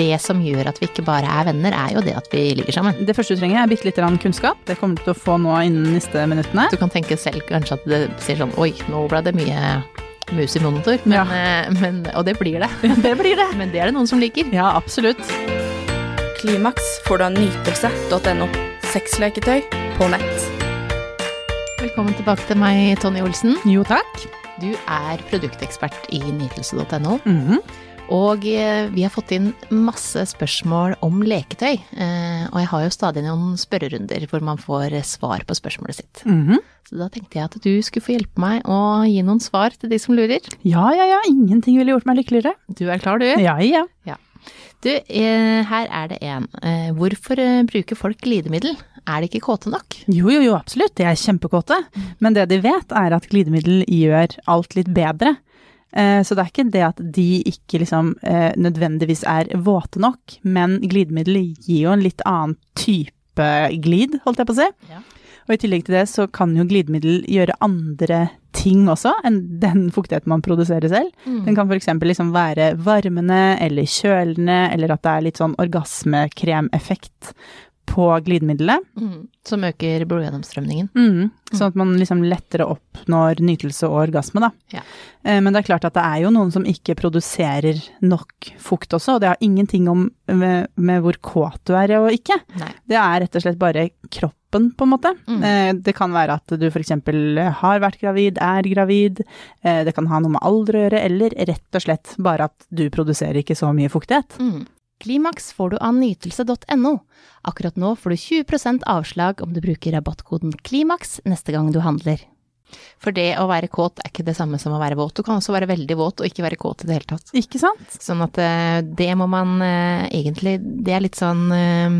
det som gjør at vi ikke bare er venner, er jo det at vi ligger sammen. Det første du trenger er bitte lite grann kunnskap. Det kommer du til å få nå innen neste minuttene. Du kan tenke selv kanskje at det sier sånn oi, nå ble det mye mus i monitor. Men, Ja. eh, men, og det blir det. Det blir det. Men det er det noen som liker. Ja, absolutt. Klimaks får du av nytelse.no. Sexleketøy på nett. Velkommen tilbake til meg, Tonje Olsen. Jo, takk. Du er produktekspert i nytelse.no. Mhm. Og eh, vi har fått inn masse spørsmål om leketøy. Eh, og jeg har jo stadig noen spørrerunder hvor man får svar på spørsmålet sitt. Mhm. Så da tenkte jeg at du skulle få hjelpe meg å gi noen svar til de som lurer. Ja, ja, ja. Ingenting ville gjort meg lykkeligere. Du er klar, du? Ja, ja. Du, eh, her er det en. Hvorfor bruker folk glidemiddel? Er de ikke kåte nok? Jo, jo, jo, absolutt. De er kjempekåte. Men det de vet, er at glidemiddel gjør alt litt bedre. Eh, Så det er ikke det at de ikke liksom eh, nødvendigvis er våte nok, men glidemiddelet gir jo en litt annen type glid, holdt jeg på å si. Ja. Og i tillegg til det så kan jo glidemiddel gjøre andre ting også enn den fuktigheten man produserer selv. Den kan f.eks. liksom være varmende eller kjølende, eller at det er litt sånn orgasmekremeffekt på glidemiddelet. Mm. Som øker blodgjennomstrømningen. Mm. Sånn at man liksom lettere oppnår nytelse og orgasme, da. Ja. Eh, Men det er klart at det er jo noen som ikke produserer nok fukt også, og det har ingenting om med, med hvor kåt du er og ikke. Nei. Det er rett og slett bare kroppen, på en måte. Mm. Eh, Det kan være at du f.eks. har vært gravid, er gravid, eh, det kan ha noe med alder å gjøre, eller rett og slett bare at du produserer ikke så mye fuktighet. Mm. Klimaks får du av nytelse.no. Akkurat nå får du 20% avslag om du bruker rabattkoden KLIMAKS neste gang du handler. For det å være kåt er ikke det samme som å være våt. Du kan også være veldig våt og ikke være kåt i det hele tatt. Ikke sant? Sånn at eh, det må man eh, egentlig Det er litt sånn eh,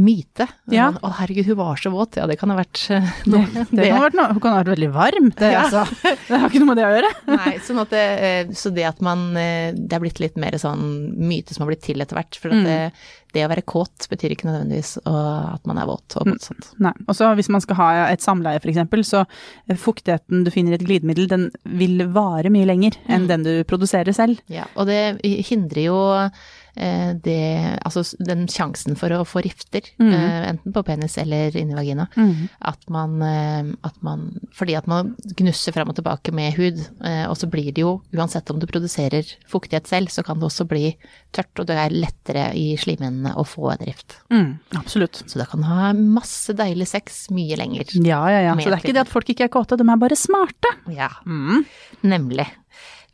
myte. Ja. Å herregud, hun var så våt. Ja, det kan ha vært noe. Det, det kan ha vært noe, hun kan ha vært veldig varm. Det, Ja. altså, det har ikke noe med det å gjøre. Nei, sånn det, eh, så det at man eh, Det er blitt litt mer sånn myte som har blitt til etter hvert. For at Mm. det, det å være kåt betyr ikke nødvendigvis at man er våt og motsatt. sånt. Nei. Og så hvis man skal ha et samleie f.eks., så eh, fuktigheten du finner i et glidemiddel, den vil vare mye lenger enn Mm. den du produserer selv. Ja, og det hindrer jo eh, det Altså den sjansen for å få rifter, Mm. eh, enten på penis eller inni vagina. At man, eh, at man Fordi at man gnusser fram og tilbake med hud, eh, og så blir det jo, uansett om du produserer fuktighet selv, så kan det også bli tørt, og det er lettere i slimhinnene å få en rift. Mm, absolutt. Så da kan du ha masse deilig sex mye lenger. Ja, ja, ja. Så det er ikke det at folk ikke er kåte, de er bare smarte. Ja, Mm. nemlig.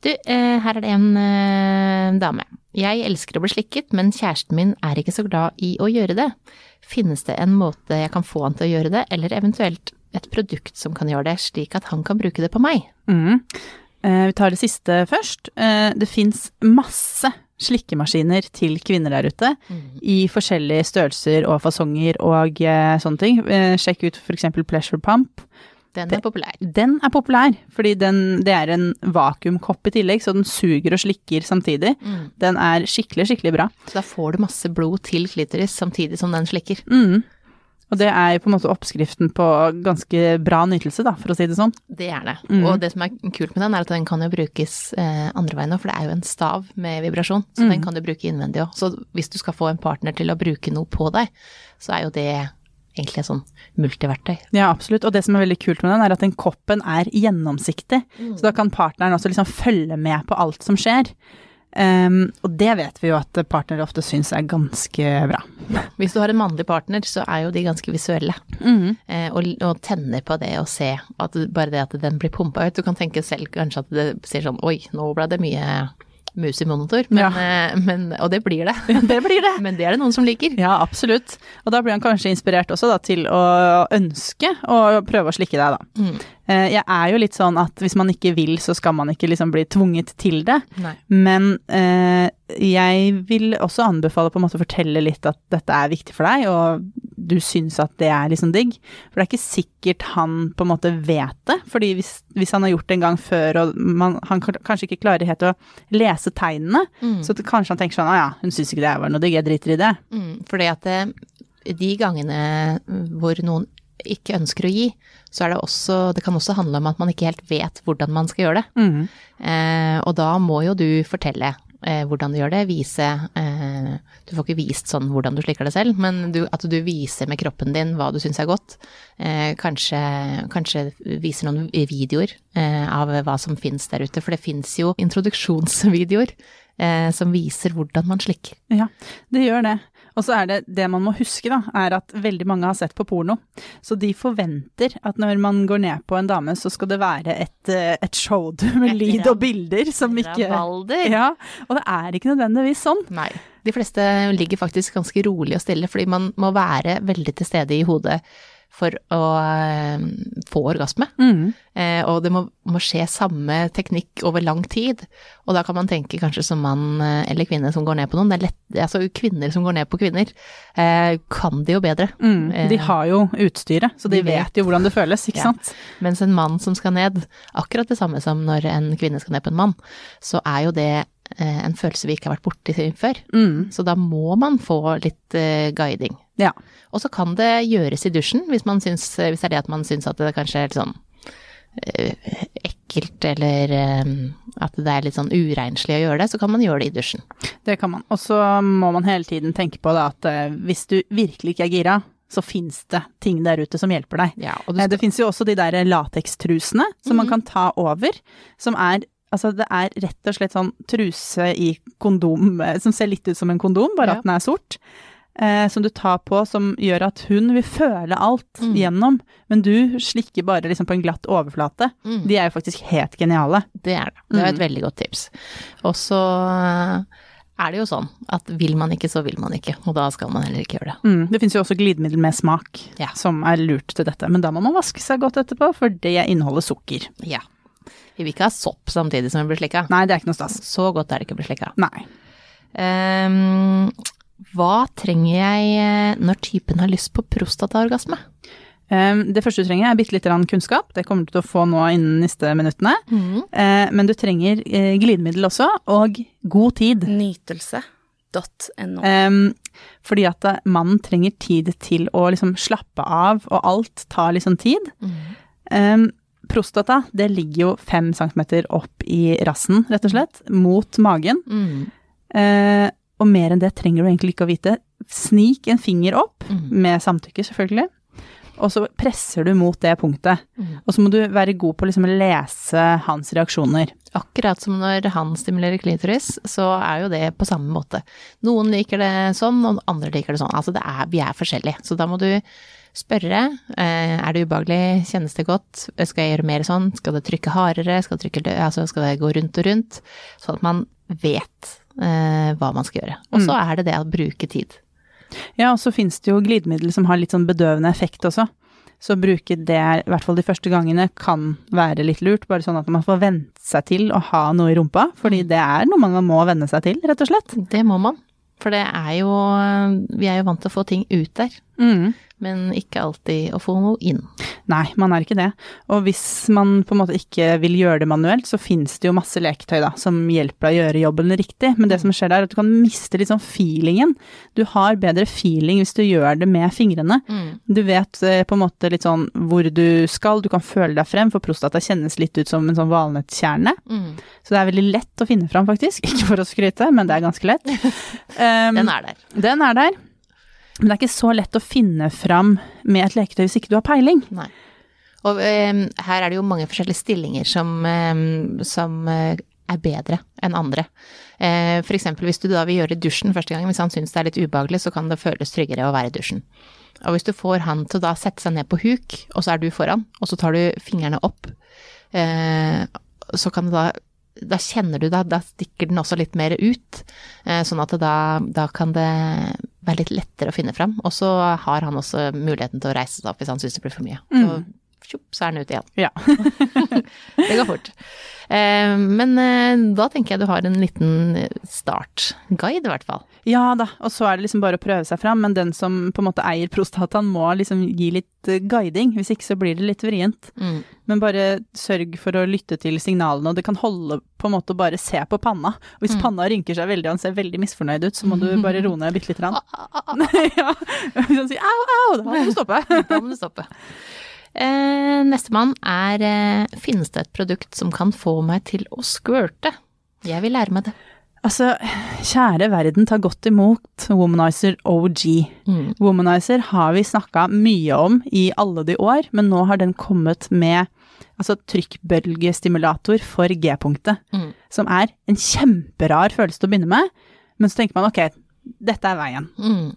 Du, eh, her er det en eh, dame. Jeg elsker å bli slikket, men kjæresten min er ikke så glad i å gjøre det. Finnes det en måte jeg kan få han til å gjøre det, eller eventuelt et produkt som kan gjøre det, slik at han kan bruke det på meg? Mm. Eh, vi tar det siste først. Det fins masse slikkemaskiner til kvinner der ute, i forskjellige størrelser og fasonger og sånne ting. Sjekk ut eksempel Pleasure Pump. Den er populær. Den er populær, fordi den, det er en vakuumkopp i tillegg, så den suger og slikker samtidig. Den er skikkelig, skikkelig bra. Så da får du masse blod til klitoris samtidig som den slikker. Mm. Og det er på en måte oppskriften på ganske bra nytelse, da, for å si det sånn. Det er det. Mm. Og det som er kult med den, er at den kan jo brukes eh, andre veien òg, for det er jo en stav med vibrasjon, så Mm. den kan du bruke innvendig òg. Så hvis du skal få en partner til å bruke noe på deg, så er jo det egentlig et sånn multiverktøy. Ja, absolutt. Og det som er veldig kult med den, er at den koppen er gjennomsiktig. Så da kan partneren også liksom følge med på alt som skjer. Um, og det vet vi jo at partnere ofte syns er ganske bra. Hvis du har en mannlig partner, så er jo de ganske visuelle, eh, og, og tenner på det å se at bare det at den blir pumpa ut. Du kan tenke selv kanskje at det sier sånn oi, nå ble det mye mus i monitor, men, Ja. eh, men, og det blir det. Det blir det. Men det er det noen som liker. Ja, absolutt. Og da blir han kanskje inspirert også da, til å ønske å prøve å slikke deg, da. Mm. Eh, Jeg er jo litt sånn at hvis man ikke vil, så skal man ikke liksom bli tvunget til det. Nei. Men eh, jeg vil også anbefale på en måte å fortelle litt at dette er viktig for deg, og du syns at det er liksom digg. For det er ikke sikkert han på en måte vet det, fordi hvis, hvis han har gjort det en gang før, og man, han kanskje ikke klarer helt å lese tegnene, Mm. så kanskje han tenker sånn, å ja, hun syns ikke det var noe digg, jeg driter i det. Mm, fordi at det, de gangene hvor noen ikke ønsker å gi, så er det også Det kan også handle om at man ikke helt vet hvordan man skal gjøre det. Mm. Eh, og da må jo du fortelle eh, hvordan du gjør det, vise eh, Du får ikke vist sånn hvordan du slikker det selv, men du, at du viser med kroppen din hva du syns er godt. Eh, kanskje, kanskje viser noen videoer eh, av hva som fins der ute, for det fins jo introduksjonsvideoer eh, som viser hvordan man slikker. Ja, det gjør det. Og så er det det man må huske, da, er at veldig mange har sett på porno. Så de forventer at når man går ned på en dame, så skal det være et, eh, et show med Et lyd og bilder som ikke. Ja, og det er ikke nødvendigvis sånn. Nei. De fleste ligger faktisk ganske rolig og stille, fordi man må være veldig til stede i hodet for å eh, få orgasme. Eh, og det må, må skje samme teknikk over lang tid. Og da kan man tenke kanskje som mann eh, eller kvinne som går ned på noen. Det lett, altså kvinner som går ned på kvinner, eh, kan de jo bedre. Mm. De Eh, har jo utstyret, så de, de vet. vet jo hvordan det føles, ikke Ja. sant. Mens en mann som skal ned, akkurat det samme som når en kvinne skal ned på en mann, så er jo det en følelse vi ikke har vært borti før. Mm. Så da må man få litt guiding. Ja. Og så kan det gjøres i dusjen, hvis, man syns, hvis det er det at man syns at det kanskje er litt sånn eh, ekkelt, eller eh, at det er litt sånn uregnslig å gjøre det, så kan man gjøre det i dusjen. Det kan man. Og så må man hele tiden tenke på da, at eh, hvis du virkelig ikke er gira, så fins det ting der ute som hjelper deg. Ja, og skal, Det fins jo også de der latekstrusene som man Mhm. kan ta over, som er Altså, det er rett og slett sånn truse i kondom, som ser litt ut som en kondom, bare Ja. at den er sort. Eh, som du tar på, som gjør at hun vil føle alt Mm. gjennom, men du slikker bare liksom på en glatt overflate. mm, De er jo faktisk helt geniale. det er det. Det er et Mm. veldig godt tips. Og så er det jo sånn at vil man ikke, så vil man ikke, og da skal man heller ikke gjøre det. Mm. Det fins jo også glidemiddel med smak, Ja. som er lurt til dette, men da må man vaske seg godt etterpå, for det inneholder sukker. Ja. Vi vil ikke ha sopp samtidig som vi blir slikka. Nei, det er ikke noe stas. Så godt er det ikke å bli slikka. Nei. Ehm, hva trenger jeg eh, når typen har lyst på prostataorgasme? Um, det første du trenger er bitte lite grann kunnskap, det kommer du til å få nå innen neste minuttene. Mm. Eh, men du trenger eh, glidemiddel også, og god tid. Nytelse.no. Um, fordi at mannen trenger tid til å liksom slappe av, og alt tar liksom tid. Mm. prostata, det ligger jo fem centimeter opp i rassen, rett og slett, mot magen. Mm. Og mer enn det trenger du egentlig ikke å vite. Snik en finger opp, Mm. med samtykke selvfølgelig, og så presser du mot det punktet. Mm. Og så må du være god på å liksom lese hans reaksjoner. Akkurat som når han stimulerer klitoris, så er jo det på samme måte. Noen liker det sånn, og andre liker det sånn. Altså det er, vi er forskjellige. Så da må du spørre. Eh, er det ubehagelig? Kjennes det godt? Skal jeg gjøre mer sånn? Skal det trykke hardere? Skal det, trykke, altså skal det gå rundt og rundt? Sånn at man vet eh, hva man skal gjøre. Og så er det det å bruke tid. Ja, og så finnes det jo glidemiddel som har litt sånn bedøvende effekt også. Så å bruke det, i hvert fall de første gangene, kan være litt lurt. Bare sånn at man får vent seg til å ha noe i rumpa. Fordi det er noe man må venne seg til, rett og slett. Det må man. For det er jo Vi er jo vant til å få ting ut der, Mm. Men ikke alltid å få noe inn. Nei, man er ikke det. Og hvis man på en måte ikke vil gjøre det manuelt, så finnes det jo masse leketøy da, som hjelper deg å gjøre jobben riktig. Men det som skjer der, er at du kan miste litt sånn feelingen. Du har bedre feeling hvis du gjør det med fingrene. Mm. Du vet eh, på en måte litt sånn hvor du skal, du kan føle deg frem, for prostata kjennes litt ut som en sånn valnøttkjerne. Mm. Så det er veldig lett å finne fram, faktisk. Ikke for å skryte, men det er ganske lett. Um, Den er der. den er der. Men det er ikke så lett å finne fram med et leketøy hvis ikke du har peiling. Nei. Og eh, her er det jo mange forskjellige stillinger som, eh, som eh, er bedre enn andre. Eh, for eksempel hvis du da vil gjøre dusjen første gang, hvis han syns det er litt ubehagelig, så kan det føles tryggere å være i dusjen. Og hvis du får han til å da sette seg ned på huk, og så er du foran, og så tar du fingrene opp, eh, så kan det da da kjenner du det, da stikker den også litt mer ut, eh, sånn at da, da kan det være litt lettere å finne fram. Og så har han også muligheten til å reise seg opp hvis han syns det blir for mye. Så, tjopp, så er den ute igjen. Ja. Det går fort. Eh, men eh, da tenker jeg du har en liten startguide, i hvert fall. Ja da, og så er det liksom bare å prøve seg fram, men den som på en måte eier prostataen må liksom gi litt eh, guiding, hvis ikke så blir det litt vrient. Mm. Men bare sørg for å lytte til signalene, og det kan holde på en måte å bare se på panna. Og hvis Mm. panna rynker seg veldig og han ser veldig misfornøyd ut, så må du bare roe ned bitte lite grann. Ja. Hvis han sier au, au, da må du stoppe. Da må du stoppe. Eh, Nestemann er eh, Finnes det et produkt som kan få meg til å squirte? Jeg vil lære meg det. Altså, kjære verden, ta godt imot Womanizer OG. Mm. Womanizer har vi snakka mye om i alle de år, men nå har den kommet med altså trykkbølgestimulator for G-punktet, Mm. som er en kjemperar følelse til å begynne med, men så tenker man ok, dette er veien. Mm.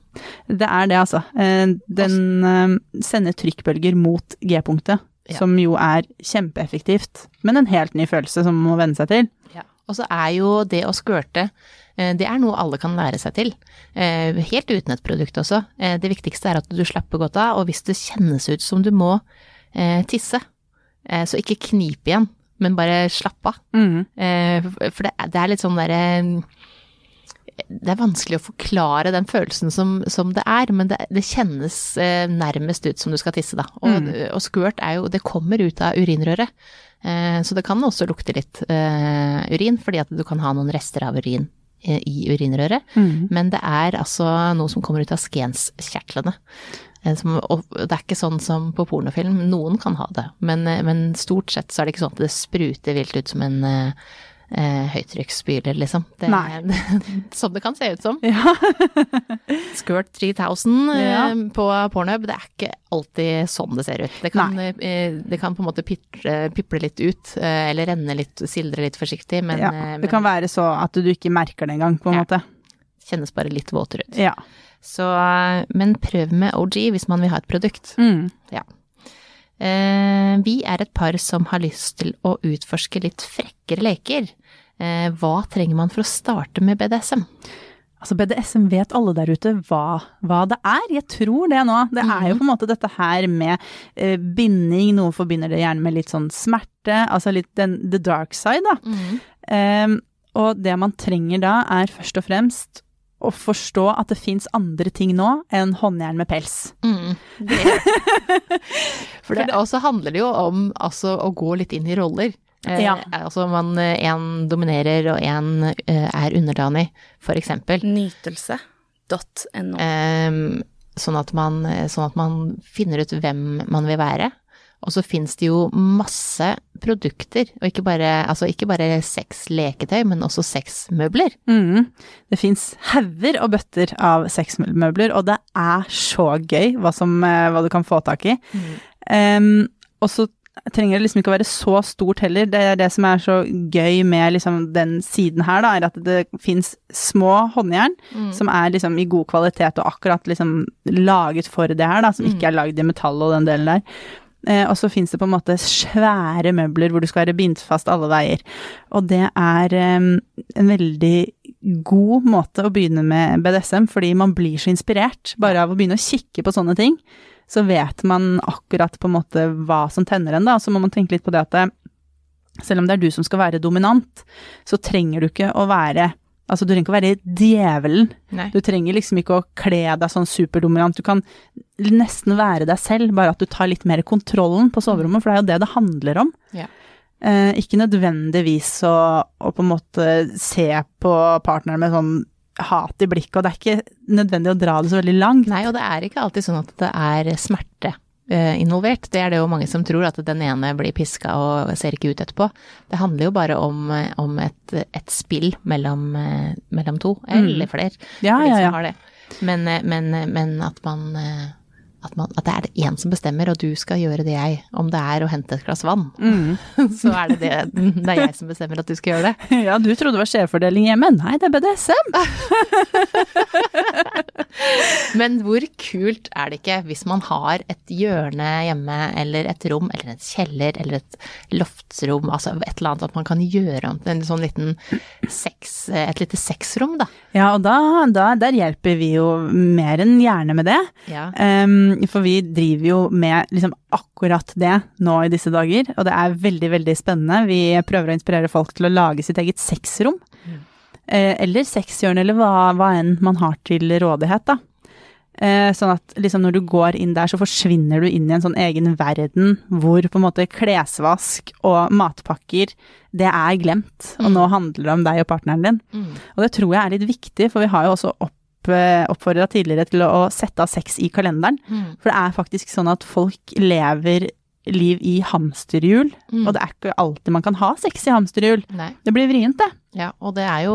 Det er det, altså. Eh, Den eh, sender trykkbølger mot G-punktet, Ja. som jo er kjempeeffektivt, men en helt ny følelse som man må venne seg til. Ja. Og så er jo det å skvørte, eh, det er noe alle kan lære seg til. Helt uten et produkt også. Det viktigste er at du slapper godt av, og hvis det kjennes ut som du må tisse, så ikke knip igjen, men bare slapp av. Mm. For det, det er litt sånn derre Det er vanskelig å forklare den følelsen som, som det er, men det, det kjennes eh, nærmest ut som du skal tisse, da. Og, og skvørt er jo Det kommer ut av urinrøret. Eh, så det kan også lukte litt eh, urin, fordi at du kan ha noen rester av urin eh, i urinrøret. Mm. Men det er altså noe som kommer ut av skenskjertlene. Eh, Som, og det er ikke sånn som på pornofilm, noen kan ha det, men, eh, men stort sett så er det ikke sånn at det spruter vilt ut som en eh, eh, høytrykksspyler, liksom. Det, Nei. som det kan se ut som. Ja. Squirt 3000 eh, Ja. på Pornhub, det er ikke alltid sånn det ser ut. Det kan, eh, det kan på en måte piple, piple litt ut, eh, eller renne litt, sildre litt forsiktig, men, ja. eh, Det men kan være så at du ikke merker det engang, på en Ja. måte. kjennes bare litt våtere ut. Ja. Så, eh, men prøv med OG hvis man vil ha et produkt. Mm. Eh, vi er et par som har lyst til å utforske litt frekkere leker. Eh, hva trenger man for å starte med BDSM? Altså BDSM vet alle der ute hva, hva det er, jeg tror det nå. Det er jo på en måte dette her med eh, binding, noen forbinder det gjerne med litt sånn smerte, altså litt den, the dark side, da. Ehm, og det man trenger da er først og fremst å forstå at det fins andre ting nå enn håndjern med pels. Mm. Det, for det, og så handler det jo om altså, å gå litt inn i roller. Eh, Ja. Altså man én dominerer og én eh, er underdanig, for eksempel. Nytelse.no. Eh, sånn, sånn at man finner ut hvem man vil være. Og så fins det jo masse produkter, og ikke bare, altså ikke bare sexleketøy, men også sexmøbler. Mm. Det fins hauger og bøtter av sexmøbler, og det er så gøy hva, som, eh, hva du kan få tak i. Ehm, og så trenger det liksom ikke å være så stort heller. Det er det som er så gøy med liksom den siden her, da, er at det fins små håndjern som er liksom i god kvalitet og akkurat liksom laget for det her, da, som ikke er lagd i metall og den delen der. Eh, og så fins det på en måte svære møbler hvor du skal være bindt fast alle veier. Og det er en veldig god måte å begynne med BDSM, fordi man blir så inspirert bare av å begynne å kikke på sånne ting. Så vet man akkurat på en måte hva som tenner en, da. Så må man tenke litt på det at selv om det er du som skal være dominant, så trenger du ikke å være Altså, du trenger ikke å være djevelen. Nei. Du trenger liksom ikke å kle deg sånn superdominant. Du kan nesten være deg selv, bare at du tar litt mer kontrollen på soverommet, for det er jo det det handler om. Ja. Eh, ikke nødvendigvis å, å på en måte se på partneren med sånn hat i blikket, og det er ikke nødvendig å dra det så veldig langt. Nei, og det er ikke alltid sånn at det er smerte involvert. Det er det jo mange som tror, at den ene blir piska og ser ikke ut etterpå. Det handler jo bare om, eh, om et, et spill mellom, eh, mellom to, eller flere, Ja, for de ja, som ja. har det. Men, eh, men, men at man eh, at, man, at det er det én som bestemmer, og du skal gjøre det jeg. Om det er å hente et glass vann, Mm. så er det, det det er jeg som bestemmer at du skal gjøre det. Ja, du trodde det var skjevfordeling hjemme. Nei, det er BDSM. Men hvor kult er det ikke hvis man har et hjørne hjemme, eller et rom, eller en kjeller, eller et loftsrom, altså et eller annet at man kan gjøre om til en sånn liten sex, et lite sexrom, da. Ja, og da, da, der hjelper vi jo mer enn gjerne med det. Ja. Um, for vi driver jo med liksom akkurat det nå i disse dager, og det er veldig, veldig spennende. Vi prøver å inspirere folk til å lage sitt eget sexrom. Eh, eller sexhjørne, eller hva, hva enn man har til rådighet, da. Eh, sånn at liksom når du går inn der, så forsvinner du inn i en sånn egen verden hvor på en måte klesvask og matpakker, det er glemt. Og nå handler det om deg og partneren din. Mm. Og det tror jeg er litt viktig, for vi har jo også opp, oppfordra tidligere til å, å sette av sex i kalenderen. Mm. For det er faktisk sånn at folk lever liv i hamsterhjul, Mm. og det er ikke alltid man kan ha sex i hamsterhjul. Nei. Det blir vrient, det. Ja, og det er jo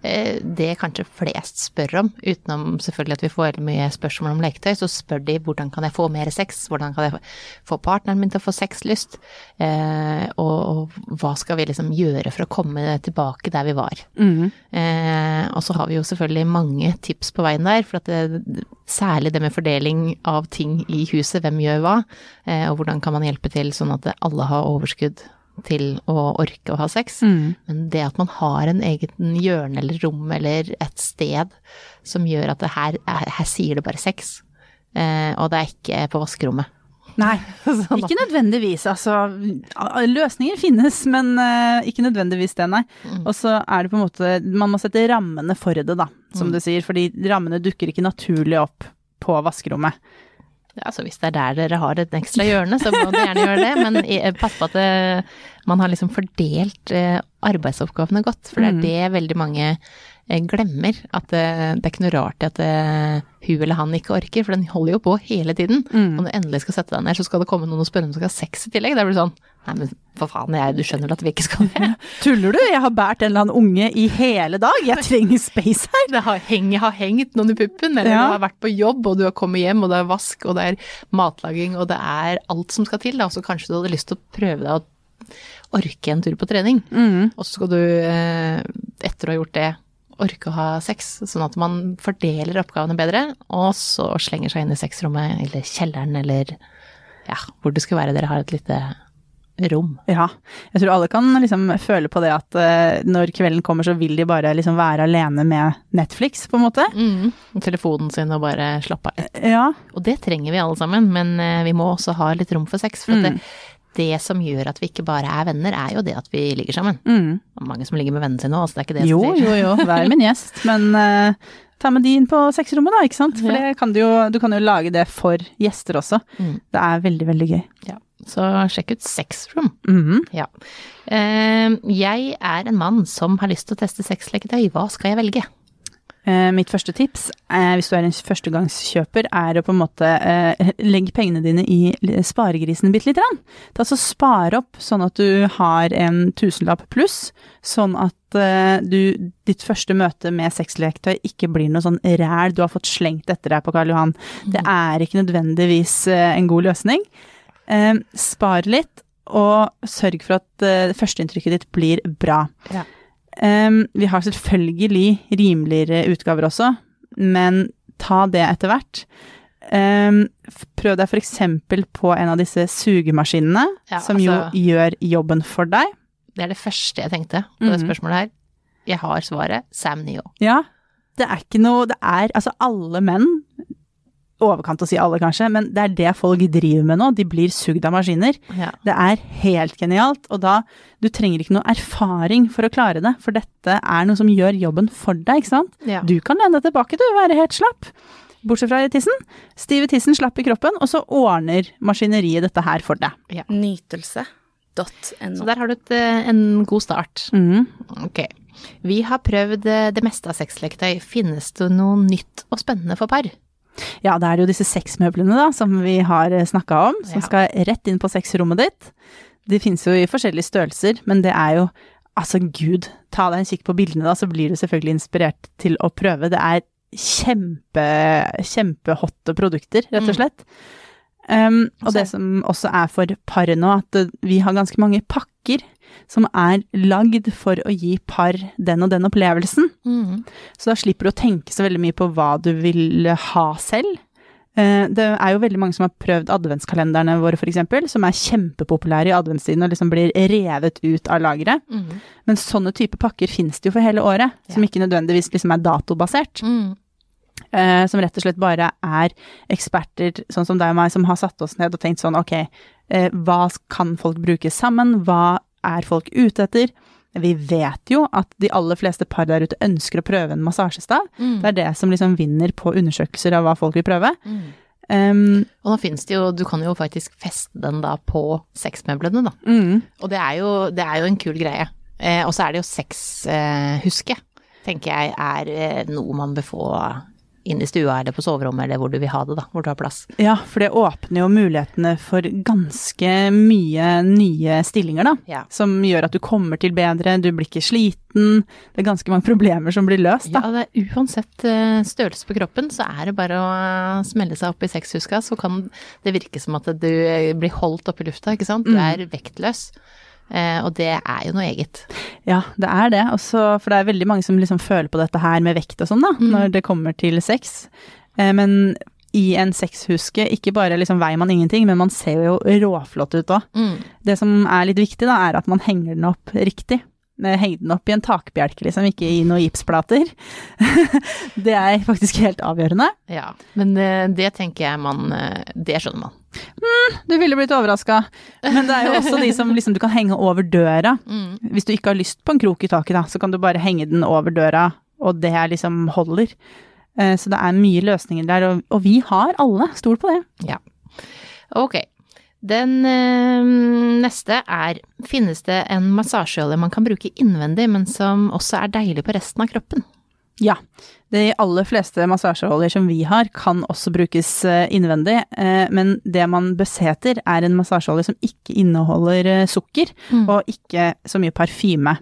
eh, det kanskje flest spør om, utenom selvfølgelig at vi får veldig mye spørsmål om leketøy, så spør de hvordan kan jeg få mer sex, hvordan kan jeg få partneren min til å få sexlyst, eh, og, og hva skal vi liksom gjøre for å komme tilbake der vi var. Eh, og så har vi jo selvfølgelig mange tips på veien der, for at det, særlig det med fordeling av ting i huset, hvem gjør hva, eh, og hvordan kan man hjelpe til sånn at alle har overskudd til å orke å ha sex. Men det at man har en egen hjørne eller rom eller et sted som gjør at det her, her sier det bare sex, eh, og det er ikke på vaskerommet. Nei, ikke nødvendigvis. Altså, løsninger finnes, men eh, ikke nødvendigvis det, nei. Og så er det på en måte Man må sette rammene for det, da, som du sier. Fordi rammene dukker ikke naturlig opp på vaskerommet. Ja, så hvis det er der dere har et ekstra hjørne, så må dere gjerne gjøre det, men pass på at det, man har liksom fordelt eh, arbeidsoppgavene godt, for det er det veldig mange eh, glemmer. At det, det er ikke noe rart at det, hun eller han ikke orker, for den holder jo på hele tiden. Og når du endelig skal sette deg ned, så skal det komme noen og spørre om du skal ha sex i tillegg. Da blir det sånn, nei men for faen, jeg, du skjønner vel at vi ikke skal det. Tuller du? Jeg har båret en eller annen unge i hele dag. Jeg trenger space her. Det har, heng, har hengt noen i puppen, eller Ja. du har vært på jobb, og du har kommet hjem, og det er vask, og det er matlaging, og det er alt som skal til, da. Så kanskje du hadde lyst til å prøve deg å orke en tur på trening. Og så skal du, eh, etter å ha gjort det, orke å ha sex, sånn at man fordeler oppgavene bedre, og så slenger seg inn i sexrommet, eller kjelleren, eller ja, hvor det skulle være dere har et lite rom. Ja, jeg tror alle kan liksom føle på det at uh, når kvelden kommer, så vil de bare liksom være alene med Netflix, på en måte. Mm. Telefonen sin og bare slappe av litt. Ja. Og det trenger vi alle sammen, men uh, vi må også ha litt rom for sex. For at det, Mm. Det som gjør at vi ikke bare er venner, er jo det at vi ligger sammen. Mm. Det er mange som ligger med vennene sine nå, så det er ikke det Jo, som sier. jo, jo, vær min gjest, men uh, ta med de inn på sexrommet da, ikke sant? For Ja. det kan du, jo, du kan jo lage det for gjester også. Mm. Det er veldig, veldig gøy. Ja. Så sjekk ut Sexroom. -hmm. Ja. uh, jeg er en mann som har lyst til å teste sexleketøy. Hva skal jeg velge? Eh, mitt første tips, eh, hvis du er en førstegangskjøper, er å på en måte eh, legge pengene dine i sparegrisen bitte lite grann. Altså så spare opp sånn at du har en tusenlapp pluss, sånn at du, ditt første møte med sexleketøy ikke blir noe sånn ræl du har fått slengt etter deg på Karl Johan. Det er ikke nødvendigvis en god løsning. Spar litt, og sørg for at førsteinntrykket ditt blir bra. Ja. Vi har selvfølgelig rimeligere utgaver også, men ta det etter hvert. Prøv deg f.eks. på en av disse sugemaskinene, Ja, som jo altså- gjør jobben for deg. Det er det første jeg tenkte på det Mhm. spørsmålet her. Jeg har svaret. Sam Neo. Ja, det er ikke noe Det er altså alle menn Overkant å si alle, kanskje, men det er det folk driver med nå. De blir sugd av maskiner. Ja. Det er helt genialt, og da Du trenger ikke noe erfaring for å klare det, for dette er noe som gjør jobben for deg, ikke sant? Ja. Du kan lene deg tilbake, du, være helt slapp. Bortsett fra i tissen. Stive tissen, slapp i kroppen, og så ordner maskineriet dette her for deg. Nytelse.no. Så der har du et, eh, en god start. Mm. Ok. Vi har prøvd eh, det meste av sexleketøy. Finnes det noe nytt og spennende for par? Ja, det er jo disse sexmøblene da, som vi har snakka om, som Ja. skal rett inn på sexrommet ditt. De finnes jo i forskjellige størrelser, men det er jo Altså, gud, ta deg en kikk på bildene, da, så blir du selvfølgelig inspirert til å prøve. Det er kjempe, kjempehotte produkter, rett og Mm. Um, og det som også er for paret nå, at uh, vi har ganske mange pakker som er lagd for å gi par den og den opplevelsen. Mm. Så da slipper du å tenke så veldig mye på hva du vil ha selv. Uh, Det er jo veldig mange som har prøvd adventskalenderne våre, f.eks., som er kjempepopulære i adventstiden og liksom blir revet ut av lageret. Mm. Men sånne type pakker finnes det jo for hele året, som ikke nødvendigvis liksom er datobasert. Mhm. Eh, Som rett og slett bare er eksperter, sånn som deg og meg, som har satt oss ned og tenkt sånn ok, eh, hva kan folk bruke sammen, hva er folk ute etter? Vi vet jo at de aller fleste par der ute ønsker å prøve en massasjestav. Mm. Det er det som liksom vinner på undersøkelser av hva folk vil prøve. Mm. Um, Og nå finnes det jo, du kan jo faktisk feste den da på sexmøblene, da. mm, Og det er jo, det er jo en kul greie. Eh, og så er det jo sexhuske, eh, tenker jeg er eh, noe man bør få inn i stua eller på soverommet eller hvor du vil ha det, da. Hvor du har plass. Ja, for det åpner jo mulighetene for ganske mye nye stillinger, da. Ja. Som gjør at du kommer til bedre, du blir ikke sliten. Det er ganske mange problemer som blir løst, Ja, det er uansett eh, størrelse på kroppen, så er det bare å eh, smelle seg opp i sexhuska, så kan det virke som at du eh, blir holdt oppe i lufta, ikke sant. Du er vektløs. Eh, og det er jo noe eget. Ja, det er det. Også, for det er veldig mange som liksom føler på dette her med vekt og sånn, da, når det kommer til sex. Eh, men i en sexhuske, ikke bare liksom veier man ingenting, men man ser jo råflott ut òg. Mm. Det som er litt viktig, da, er at man henger den opp riktig. Henge den opp i en takbjelke, liksom, ikke i noen gipsplater. det er faktisk helt avgjørende. Ja, men eh, det tenker jeg man eh, Det skjønner man. Du ville blitt overraska. Men det er jo også de som liksom du kan henge over døra. Mm. Hvis du ikke har lyst på en krok i taket, da, så kan du bare henge den over døra, og det er liksom holder. Eh, Så det er mye løsninger der, og, og vi har alle. Stol på det. Ja. Ok. Den eh, neste er Finnes det en massasjeolje man kan bruke innvendig, men som også er deilig på resten av kroppen? Ja. De aller fleste massasjeoljer som vi har, kan også brukes eh, innvendig, eh, men det man bør se etter, er en massasjeolje som ikke inneholder eh, sukker, Mm. og ikke så mye parfyme.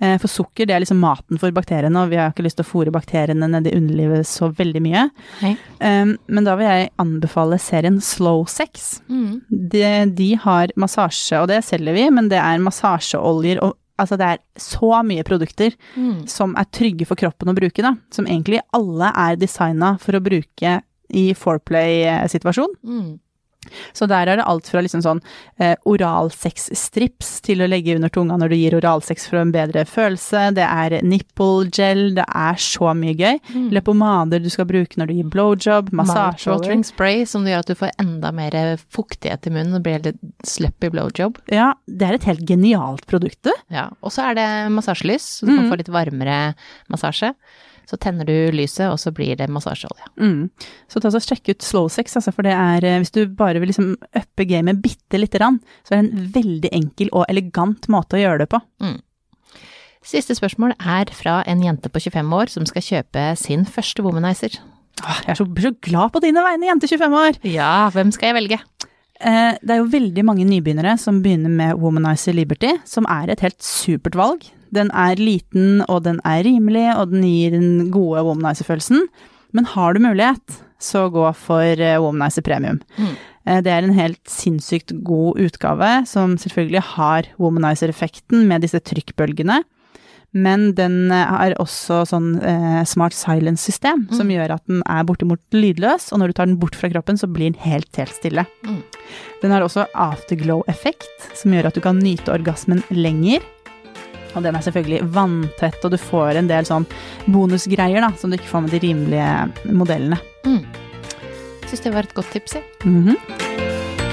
For sukker det er liksom maten for bakteriene, og vi har ikke lyst til å fòre bakteriene nedi underlivet så veldig mye. Hei. Men da vil jeg anbefale serien Slow Sex. Mm. De, de har massasje, og det selger vi, men det er massasjeoljer og Altså det er så mye produkter Mm. som er trygge for kroppen å bruke, da. Som egentlig alle er designa for å bruke i foreplay-situasjon. Mm. Så der er det alt fra liksom sånn eh, oralsex-strips til å legge under tunga når du gir oralsex for en bedre følelse. Det er nipple gel, det er så mye gøy. Mm. Lepomader du skal bruke når du gir blowjob, massasje Watering spray som gjør at du får enda mer fuktighet i munnen og blir litt sluppy blowjob. Ja, det er et helt genialt produkt, du. Ja. Og så er det massasjelys, så du kan Mm. få litt varmere massasje. Så tenner du lyset, og så blir det massasjeolje. Mm. Så ta så sjekk ut Slowsex, altså, for det er eh, Hvis du bare vil liksom uppe gamet bitte lite grann, så er det en veldig enkel og elegant måte å gjøre det på. Siste spørsmål er fra en jente på 25 år som skal kjøpe sin første womanizer. Åh, jeg er så, så glad på dine vegne, jente 25 år! Ja, hvem skal jeg velge? Eh, det er jo veldig mange nybegynnere som begynner med Womanizer Liberty, som er et helt supert valg. Den er liten, og den er rimelig, og den gir den gode womanizer-følelsen. Men har du mulighet, så gå for eh, Womanizer Premium. Mm. Eh, det er en helt sinnssykt god utgave, som selvfølgelig har womanizer-effekten med disse trykkbølgene. Men den eh, har også sånn eh, smart silence-system, som Mm. gjør at den er bortimot lydløs, og når du tar den bort fra kroppen, så blir den helt, helt stille. Mm. Den har også afterglow-effekt, som gjør at du kan nyte orgasmen lenger. Og den er selvfølgelig vanntett, og du får en del sånn bonusgreier da, som du ikke får med de rimelige modellene. Mm. Syns det var et godt tips, jeg. Mhm.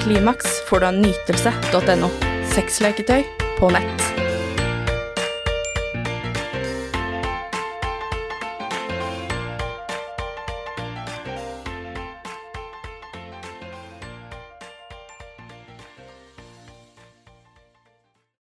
Klimaks får du av nytelse.no. Sexleketøy på nett.